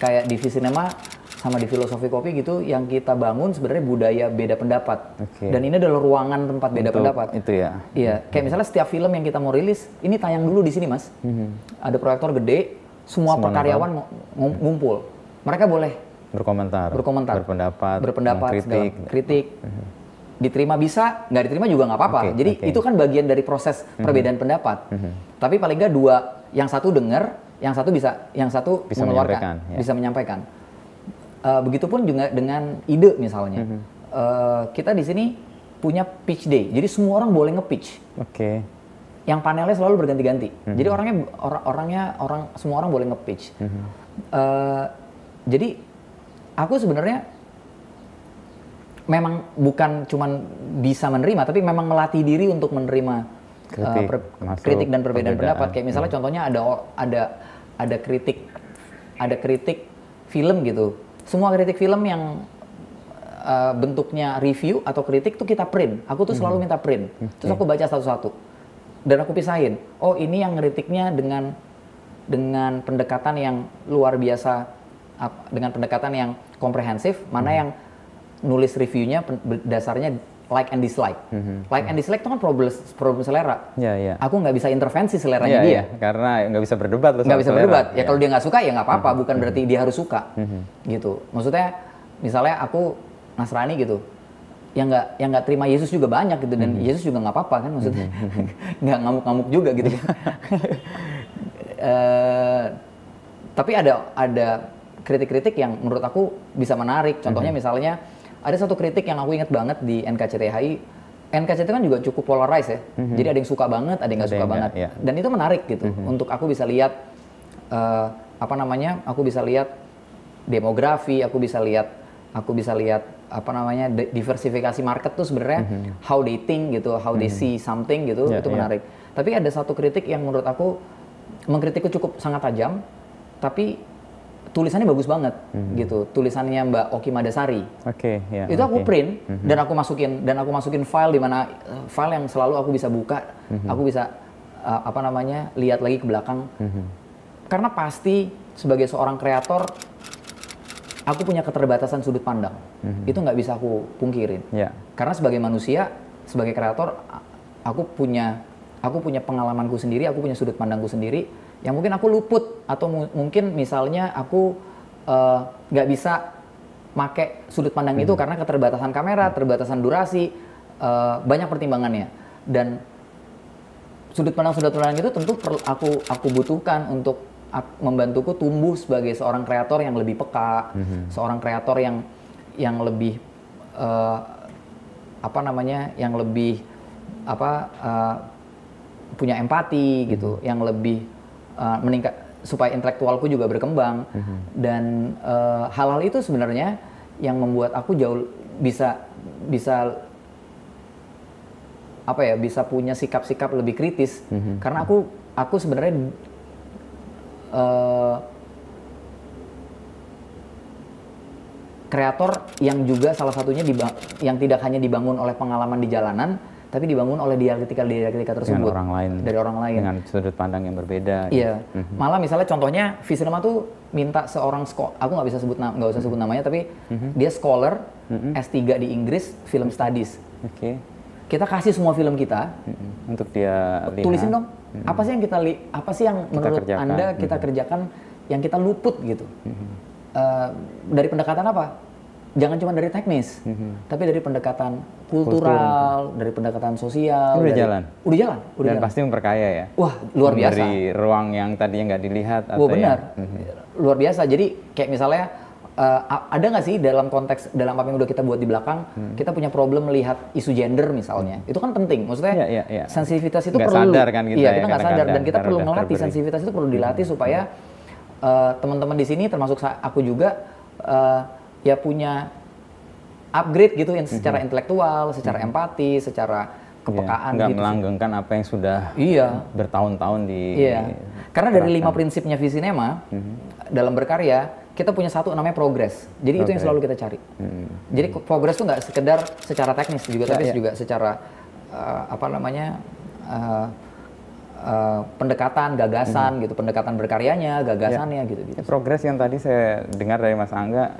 kayak di Visinema sama di filosofi kopi gitu yang kita bangun sebenarnya budaya beda pendapat okay. dan ini adalah ruangan tempat beda Untuk pendapat itu ya iya kayak misalnya setiap film yang kita mau rilis ini tayang dulu di sini mas mm-hmm. ada proyektor gede semua, semua karyawan ngumpul mereka boleh berkomentar berkomentar berpendapat berpendapat kritik kritik mm-hmm. diterima bisa nggak diterima juga nggak apa-apa okay, jadi okay. itu kan bagian dari proses mm-hmm. perbedaan pendapat mm-hmm. tapi paling nggak dua yang satu dengar yang satu bisa yang satu bisa mengeluarkan ya. bisa menyampaikan Uh, begitupun juga dengan ide misalnya. Mm -hmm. uh, kita di sini punya pitch day, jadi semua orang boleh nge-pitch. Oke. Okay. Yang panelnya selalu berganti-ganti. Mm -hmm. Jadi orangnya orang orangnya orang semua orang boleh nge-pitch. Mm -hmm. uh, jadi aku sebenarnya memang bukan cuman bisa menerima, tapi memang melatih diri untuk menerima kritik, uh, per, kritik dan perbedaan, perbedaan pendapat. Kayak misalnya hmm. contohnya ada ada ada kritik ada kritik film gitu semua kritik film yang uh, bentuknya review atau kritik tuh kita print. Aku tuh selalu hmm. minta print. Terus aku baca satu-satu. Dan aku pisahin. Oh, ini yang kritiknya dengan dengan pendekatan yang luar biasa dengan pendekatan yang komprehensif, mana hmm. yang nulis reviewnya dasarnya like and dislike. Mm-hmm. Like and dislike itu kan problem problem selera. Yeah, yeah. Aku nggak bisa intervensi seleranya yeah, dia. Yeah. Karena nggak bisa berdebat. Nggak bisa selera. berdebat. Ya yeah. kalau dia nggak suka ya nggak apa-apa. Mm-hmm. Bukan berarti dia harus suka. Mm-hmm. Gitu. Maksudnya misalnya aku Nasrani gitu, yang nggak yang nggak terima Yesus juga banyak gitu dan mm-hmm. Yesus juga nggak apa-apa kan maksudnya mm-hmm. nggak ngamuk-ngamuk juga gitu kan. uh, tapi ada ada kritik-kritik yang menurut aku bisa menarik. Contohnya mm-hmm. misalnya ada satu kritik yang aku ingat banget di NKCTHI NKCT kan juga cukup polarized ya mm-hmm. jadi ada yang suka banget ada yang nggak suka banget ya. dan itu menarik gitu mm-hmm. untuk aku bisa lihat uh, apa namanya aku bisa lihat demografi aku bisa lihat aku bisa lihat apa namanya diversifikasi market tuh sebenarnya mm-hmm. how they think gitu how mm-hmm. they see something gitu yeah, itu ya. menarik yeah. tapi ada satu kritik yang menurut aku mengkritikku cukup sangat tajam tapi tulisannya bagus banget hmm. gitu tulisannya Mbak Oki Madasari okay, yeah, itu aku print hmm. dan aku masukin dan aku masukin file di mana uh, file yang selalu aku bisa buka hmm. aku bisa uh, apa namanya lihat lagi ke belakang karena pasti sebagai seorang kreator aku punya keterbatasan sudut pandang itu nggak bisa aku pungkirin Ya. karena sebagai manusia sebagai kreator aku punya aku punya pengalamanku sendiri aku punya sudut pandangku sendiri yang mungkin aku luput atau mu- mungkin misalnya aku eh, nggak bisa make sudut pandang itu karena keterbatasan kamera keterbatasan durasi eh, banyak pertimbangannya. Dan sudut pandang sudut pandang itu tentu perlu aku aku butuhkan untuk membantuku tumbuh sebagai seorang kreator yang lebih peka, seorang kreator yang yang lebih eh, apa namanya, yang lebih apa eh, punya empati gitu, yang lebih eh, meningkat supaya intelektualku juga berkembang. Dan eh, hal-hal itu sebenarnya yang membuat aku jauh bisa bisa apa ya bisa punya sikap-sikap lebih kritis. Karena aku aku sebenarnya eh, kreator yang juga salah satunya yang tidak hanya dibangun oleh pengalaman di jalanan tapi dibangun oleh dialektika dialektika tersebut Dengan orang lain. dari orang lain Dengan sudut pandang yang berbeda. Iya, malah misalnya contohnya Visinema tuh minta seorang sko, aku nggak bisa sebut na- nggak usah sebut namanya, tapi dia scholar S3 di Inggris film studies. Oke. Kita kasih semua film kita, Mm-mm. Untuk dia lihat. tulisin dong, apa sih yang kita li, apa sih yang menurut kerjakan. anda kita kerjakan yang kita luput gitu. Eh, dari pendekatan apa? Jangan cuma dari teknis, tapi dari pendekatan kultural, dari pendekatan sosial. Udah dari- jalan? Udah jalan, udah Dan jalan. pasti memperkaya ya. Wah, luar biasa. Dari ruang yang tadinya nggak dilihat atau Wah benar, yang- luar biasa. Jadi kayak misalnya eh, a- ada nggak sih dalam konteks dalam apa yang udah kita buat di belakang, Hmm. kita punya problem melihat isu gender misalnya, itu kan penting. Maksudnya Iya, iya, iya. sensitivitas itu Nggak perlu. sadar kan kita iya, ya, kita nggak sadar dan kita perlu melatih sensitivitas itu perlu dilatih supaya eh, teman-teman di sini termasuk aku juga eh, ya punya upgrade gitu yang secara intelektual, secara empati, secara kepekaan Iya, nggak gitu. melanggengkan apa yang sudah Iya. bertahun-tahun di Iya. Karena dari lima prinsipnya Visinema dalam berkarya kita punya satu namanya progres. Jadi itu yang Progress. selalu kita cari. Jadi ko- progres itu nggak sekedar secara teknis juga, Ya, tapi ya. juga secara eh, apa namanya eh, eh, pendekatan, gagasan gitu, pendekatan berkaryanya, gagasannya gitu gitu. Ya, progres yang tadi saya dengar dari Mas Angga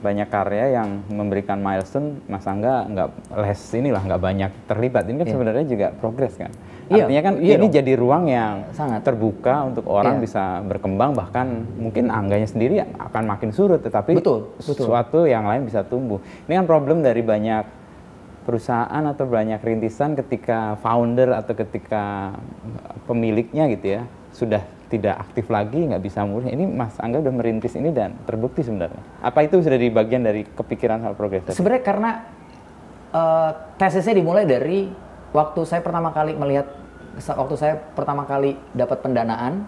banyak karya yang memberikan milestone Mas Angga nggak les inilah nggak banyak terlibat ini kan sebenarnya juga progres kan Iya, artinya kan iya ini dong. jadi ruang yang Sangat. terbuka untuk orang Iya. bisa berkembang bahkan mungkin Angganya sendiri akan makin surut tetapi Betul, betul. sesuatu yang lain bisa tumbuh ini kan problem dari banyak perusahaan atau banyak rintisan ketika founder atau ketika pemiliknya gitu ya sudah tidak aktif lagi nggak bisa mulai ini Mas Angga udah merintis ini dan terbukti sebenarnya apa itu sudah di bagian dari kepikiran hal progres? Sebenarnya karena eh, tesisnya dimulai dari waktu saya pertama kali melihat waktu saya pertama kali dapat pendanaan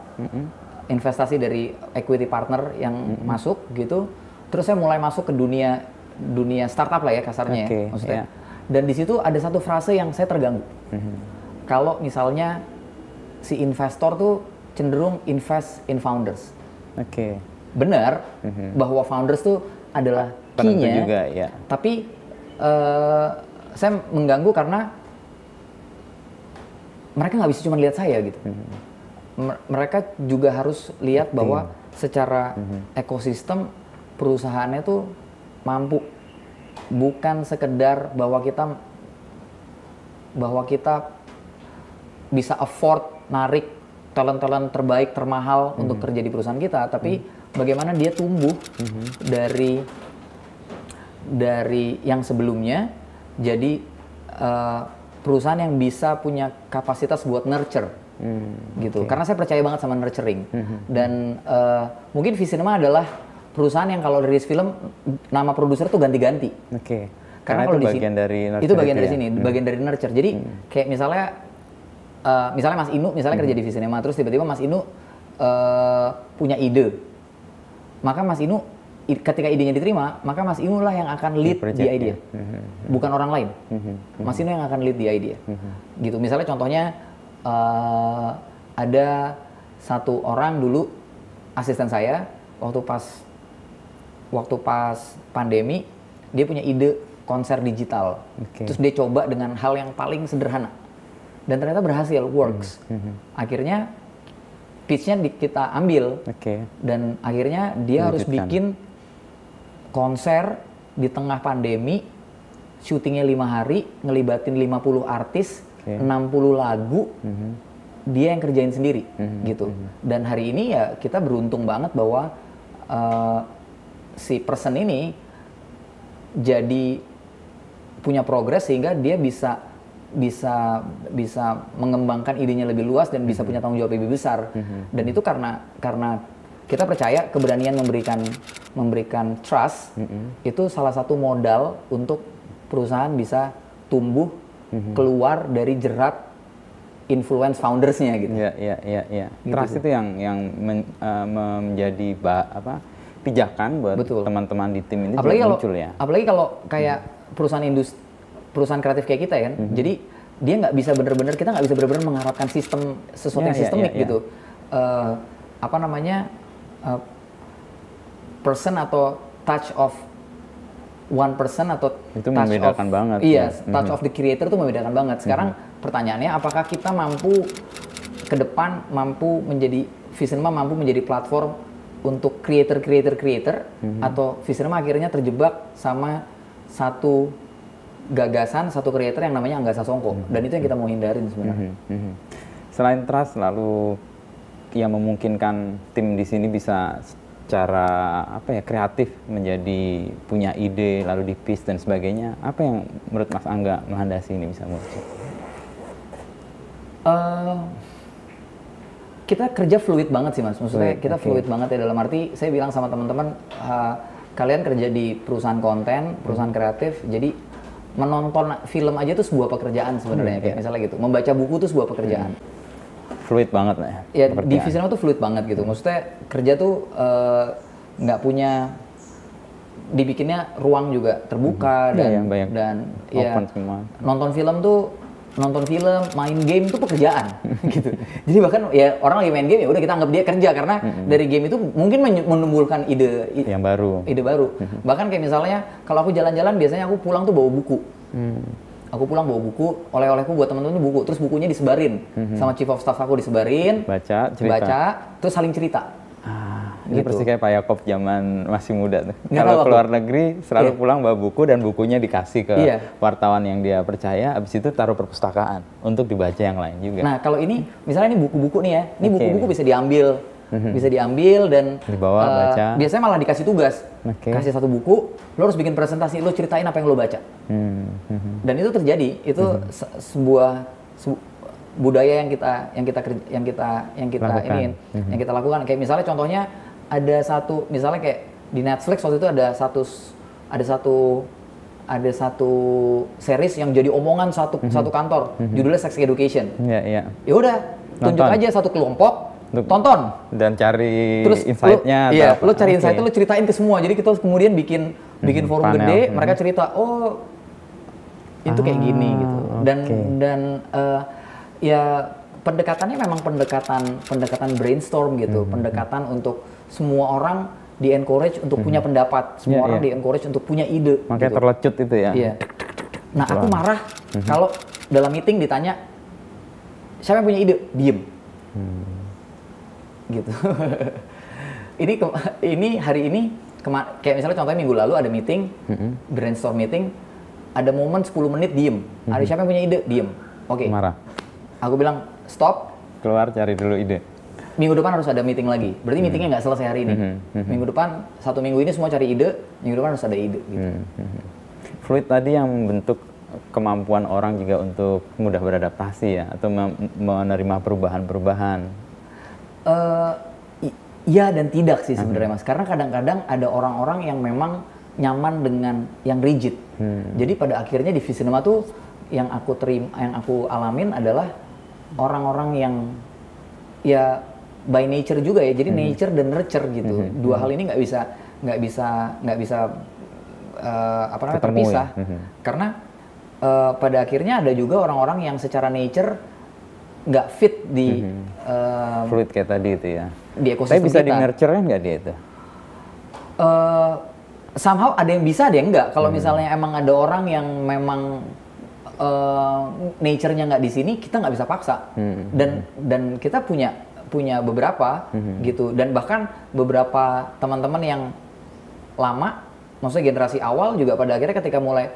investasi dari equity partner yang masuk gitu, terus saya mulai masuk ke dunia dunia startup lah ya kasarnya ya, maksudnya. iya. Dan di situ ada satu frase yang saya terganggu. Kalau misalnya si investor tuh cenderung invest in founders. Oke. Benar bahwa founders tuh adalah key-nya, juga ya. tapi eh, saya mengganggu karena mereka nggak bisa cuma lihat saya gitu. Mer- Mereka juga harus lihat bahwa secara ekosistem perusahaannya tuh mampu, bukan sekedar bahwa kita bahwa kita bisa afford narik talent-talent terbaik termahal untuk kerja di perusahaan kita, tapi bagaimana dia tumbuh dari dari yang sebelumnya jadi eh, perusahaan yang bisa punya kapasitas buat nurture. Gitu. karena saya percaya banget sama nurturing. Dan eh, mungkin Visinema adalah perusahaan yang kalau rilis film nama produser tuh ganti-ganti. Oke. Karena, Karena kalau itu di sini bagian dari itu nurture bagian itu dari ya? sini bagian dari nurture. Jadi kayak misalnya eh, misalnya Mas Inu misalnya Hmm. kerja di Visinema terus tiba-tiba Mas Inu eh, punya ide. Maka Mas Inu ketika idenya diterima maka Mas Inu lah yang akan lead di idea. Bukan orang lain. Mas Inu yang akan lead di idea. Gitu. Misalnya contohnya eh, ada satu orang dulu asisten saya waktu pas waktu pas pandemi dia punya ide konser digital. Oke. terus dia coba dengan hal yang paling sederhana dan ternyata berhasil works akhirnya pitchnya di- kita ambil Oke. dan akhirnya dia harus Diwujudkan. bikin konser di tengah pandemi syutingnya lima hari ngelibatin 50 artis Oke. 60 lagu dia yang kerjain sendiri gitu dan hari ini ya kita beruntung banget bahwa eh, si person ini jadi punya progres sehingga dia bisa bisa bisa mengembangkan idenya lebih luas dan bisa punya tanggung jawab lebih besar. Dan itu karena karena kita percaya keberanian memberikan memberikan trust itu salah satu modal untuk perusahaan bisa tumbuh keluar dari jerat influence foundersnya gitu. Iya, iya, iya, iya. Gitu Trust tuh. itu yang yang men- eh, menjadi ba- apa pijakan buat teman-teman di tim ini apalagi kalau muncul ya. apalagi kalau kayak perusahaan industri perusahaan kreatif kayak kita kan. Jadi dia nggak bisa bener-bener kita nggak bisa bener-bener mengharapkan sistem sesuatu Ya, yang ya, sistemik ya, ya. gitu. Eh, apa namanya eh, person atau touch of one person atau Itu touch membedakan of- banget, iya ya. touch of the creator itu membedakan banget. Sekarang pertanyaannya apakah kita mampu ke depan mampu menjadi Visinema mampu menjadi platform untuk creator creator creator atau Visinema akhirnya terjebak sama satu gagasan satu creator yang namanya Angga Sasongko dan itu yang kita mau hindarin sebenarnya Mhm, mhm. Selain trust, lalu yang memungkinkan tim di sini bisa secara apa ya kreatif menjadi punya ide lalu di pitch dan sebagainya. Apa yang menurut Mas Angga melandasi ini bisa muncul? Eh, kita kerja fluid banget sih mas, maksudnya Fluid, kita oke. fluid banget ya dalam arti saya bilang sama teman-teman eh, kalian kerja di perusahaan konten, perusahaan kreatif, jadi menonton film aja tuh sebuah pekerjaan sebenarnya Hmm, kayak iya. misalnya gitu, membaca buku tuh sebuah pekerjaan. Fluid banget lah ya. Ya di pekerjaan. Visinema tuh fluid banget gitu, maksudnya kerja tuh eh, nggak punya dibikinnya ruang juga terbuka Iya, dan banyak dan ya open semua. nonton film tuh nonton film, main game tuh pekerjaan gitu. Jadi bahkan ya orang lagi main game ya udah kita anggap dia kerja karena dari game itu mungkin men- menimbulkan ide Yang baru. ide baru. Bahkan kayak misalnya kalau aku jalan-jalan biasanya aku pulang tuh bawa buku. Hmm. Aku pulang bawa buku, oleh-olehku buat temen-temen tuh buku, terus bukunya disebarin sama chief of staff aku disebarin, Baca, cerita. baca, terus saling cerita. Ah, ini Gitu. persis kayak Pak Yakob zaman masih muda tuh. Nggak tahu Kalau aku. keluar negeri selalu Iya. pulang bawa buku dan bukunya dikasih ke Iya. wartawan yang dia percaya, habis itu taruh perpustakaan untuk dibaca yang lain juga. Nah kalau ini misalnya ini buku-buku nih ya, ini Oke, buku-buku bisa diambil, bisa diambil dan Dibawa, eh, baca. Biasanya malah dikasih tugas, Oke. kasih satu buku, lo harus bikin presentasi, lo ceritain apa yang lo baca. Hmm, hmm, Dan itu terjadi, itu Mhm. se- sebuah sebu- budaya yang kita yang kita kerja- yang kita yang kita Lakukan. ini yang kita lakukan. Kayak misalnya contohnya ada satu misalnya kayak di Netflix waktu itu ada satu ada satu ada satu series yang jadi omongan satu Mhm. satu kantor, judulnya Sex Education. Iya, iya. Ya udah, tunjuk aja satu kelompok, Untuk- tonton. Dan cari Terus insight-nya lu, iya, apa? lu cari insight lu ceritain ke semua. Jadi kita kemudian bikin bikin forum panel. gede, Hmm. mereka cerita, "Oh, itu kayak gini Ah, gitu." Dan oke. dan eh, ya pendekatannya memang pendekatan pendekatan brainstorm Hmm, gitu, pendekatan untuk semua orang di encourage untuk punya pendapat, semua Iya, orang iya. di encourage untuk punya ide. Makanya gitu. terlecut itu ya. Iya. Nah, aku marah kalau dalam meeting ditanya siapa yang punya ide, diem. Gitu. ini ini hari ini kayak misalnya contohnya minggu lalu ada meeting, brainstorm meeting, ada momen 10 menit diem. Ada siapa yang punya ide, diem. Oke. Marah. Aku bilang stop. Keluar cari dulu ide. Minggu depan harus ada meeting lagi. Berarti meetingnya nggak selesai hari ini. Minggu depan satu minggu ini semua cari ide. Minggu depan harus ada ide. Gitu. Fluid tadi yang membentuk kemampuan orang juga untuk mudah beradaptasi ya atau menerima perubahan-perubahan. I- iya dan tidak sih sebenarnya mas karena kadang-kadang ada orang-orang yang memang nyaman dengan yang rigid jadi pada akhirnya di Visinema tuh yang aku terima yang aku alamin adalah orang-orang yang ya by nature juga ya jadi nature dan nurture gitu dua hal ini nggak bisa nggak bisa nggak bisa eh, apa namanya Ketemu terpisah ya? Mhm. karena eh, pada akhirnya ada juga orang-orang yang secara nature nggak fit di eh, Fluid kayak tadi itu ya. di Tapi ekosistem bisa kita. di nurture kan nggak dia itu? Eh, somehow ada yang bisa ada yang enggak. Kalau Hmm. misalnya emang ada orang yang memang uh, nature-nya nggak di sini, kita nggak bisa paksa. Hmm. Dan dan kita punya punya beberapa hmm. gitu. Dan bahkan beberapa teman-teman yang lama, maksudnya generasi awal juga pada akhirnya ketika mulai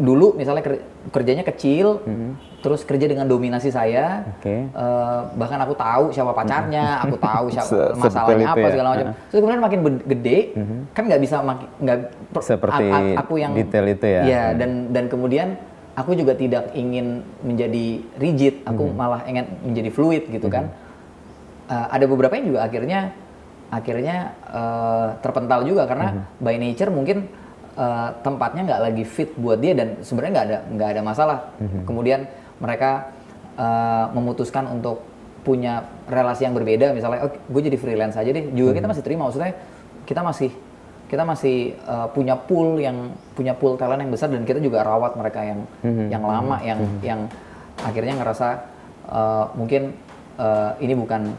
dulu misalnya kerjanya kecil, hmm. terus kerja dengan dominasi saya, okay. uh, eh, bahkan aku tahu siapa pacarnya, aku tahu siapa masalahnya apa ya. segala macam. Uh. Terus kemudian makin gede, hmm. kan nggak bisa nggak seperti aku yang detail itu ya. Iya dan dan kemudian aku juga tidak ingin menjadi rigid, aku hmm. malah ingin menjadi fluid gitu hmm. kan. Uh, ada beberapa yang juga akhirnya akhirnya uh, terpental juga karena hmm. by nature mungkin uh, tempatnya nggak lagi fit buat dia dan sebenarnya nggak ada nggak ada masalah. Mm-hmm. Kemudian mereka uh, memutuskan untuk punya relasi yang berbeda, misalnya, oh gue jadi freelance aja deh. Juga mm-hmm. kita masih terima, maksudnya kita masih kita masih uh, punya pool yang punya pool talent yang besar dan kita juga rawat mereka yang mm-hmm. yang lama, yang mm-hmm. yang akhirnya ngerasa uh, mungkin uh, ini bukan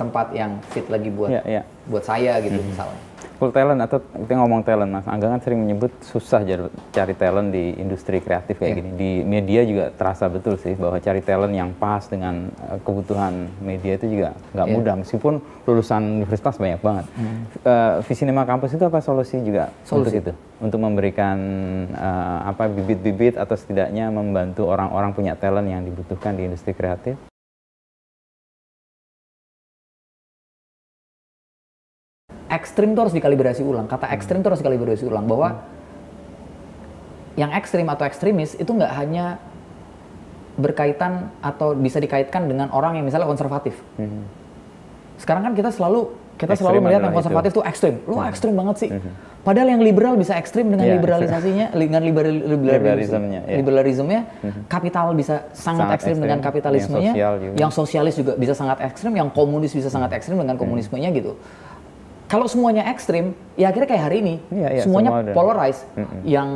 tempat yang fit lagi buat yeah, yeah. buat saya gitu mm-hmm. misalnya full talent atau kita ngomong talent mas Angga kan sering menyebut susah cari talent di industri kreatif kayak yeah. gini di media juga terasa betul sih bahwa cari talent yang pas dengan uh, kebutuhan media itu juga nggak yeah. mudah meskipun lulusan universitas banyak banget hmm. uh, Visinema Campus itu apa solusi juga solusi. untuk itu untuk memberikan uh, apa bibit-bibit atau setidaknya membantu orang-orang punya talent yang dibutuhkan di industri kreatif ekstrim itu harus dikalibrasi ulang. Kata ekstrim itu harus dikalibrasi ulang bahwa hmm. yang ekstrim atau ekstremis itu nggak hanya berkaitan atau bisa dikaitkan dengan orang yang misalnya konservatif. Hmm. Sekarang kan kita selalu kita ekstrim selalu melihat yang konservatif itu ekstrim. Lu hmm. ekstrim banget sih. Hmm. Padahal yang liberal bisa ekstrim dengan yeah, liberalisasinya, dengan liberal, liberalismenya, yeah. liberalismenya hmm. kapital bisa sangat, sangat ekstrim, ekstrim dengan kapitalismenya, yang, sosial yang sosialis juga bisa sangat ekstrim, yang komunis bisa sangat ekstrim dengan komunismenya gitu kalau semuanya ekstrim, ya akhirnya kayak hari ini, iya, iya, semuanya semua polarized. Mm -hmm. Yang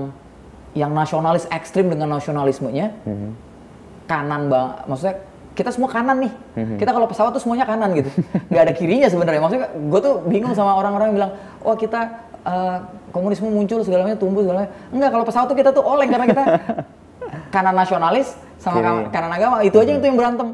yang nasionalis ekstrim dengan nasionalismenya, mm -hmm. kanan bang, maksudnya kita semua kanan nih. Mm -hmm. Kita kalau pesawat tuh semuanya kanan gitu, nggak ada kirinya sebenarnya. Maksudnya gue tuh bingung sama orang-orang yang bilang, oh kita uh, komunisme muncul segalanya tumbuh segalanya. Enggak, kalau pesawat tuh kita tuh oleng karena kita kanan nasionalis sama kanan agama itu aja mm -hmm. itu yang berantem.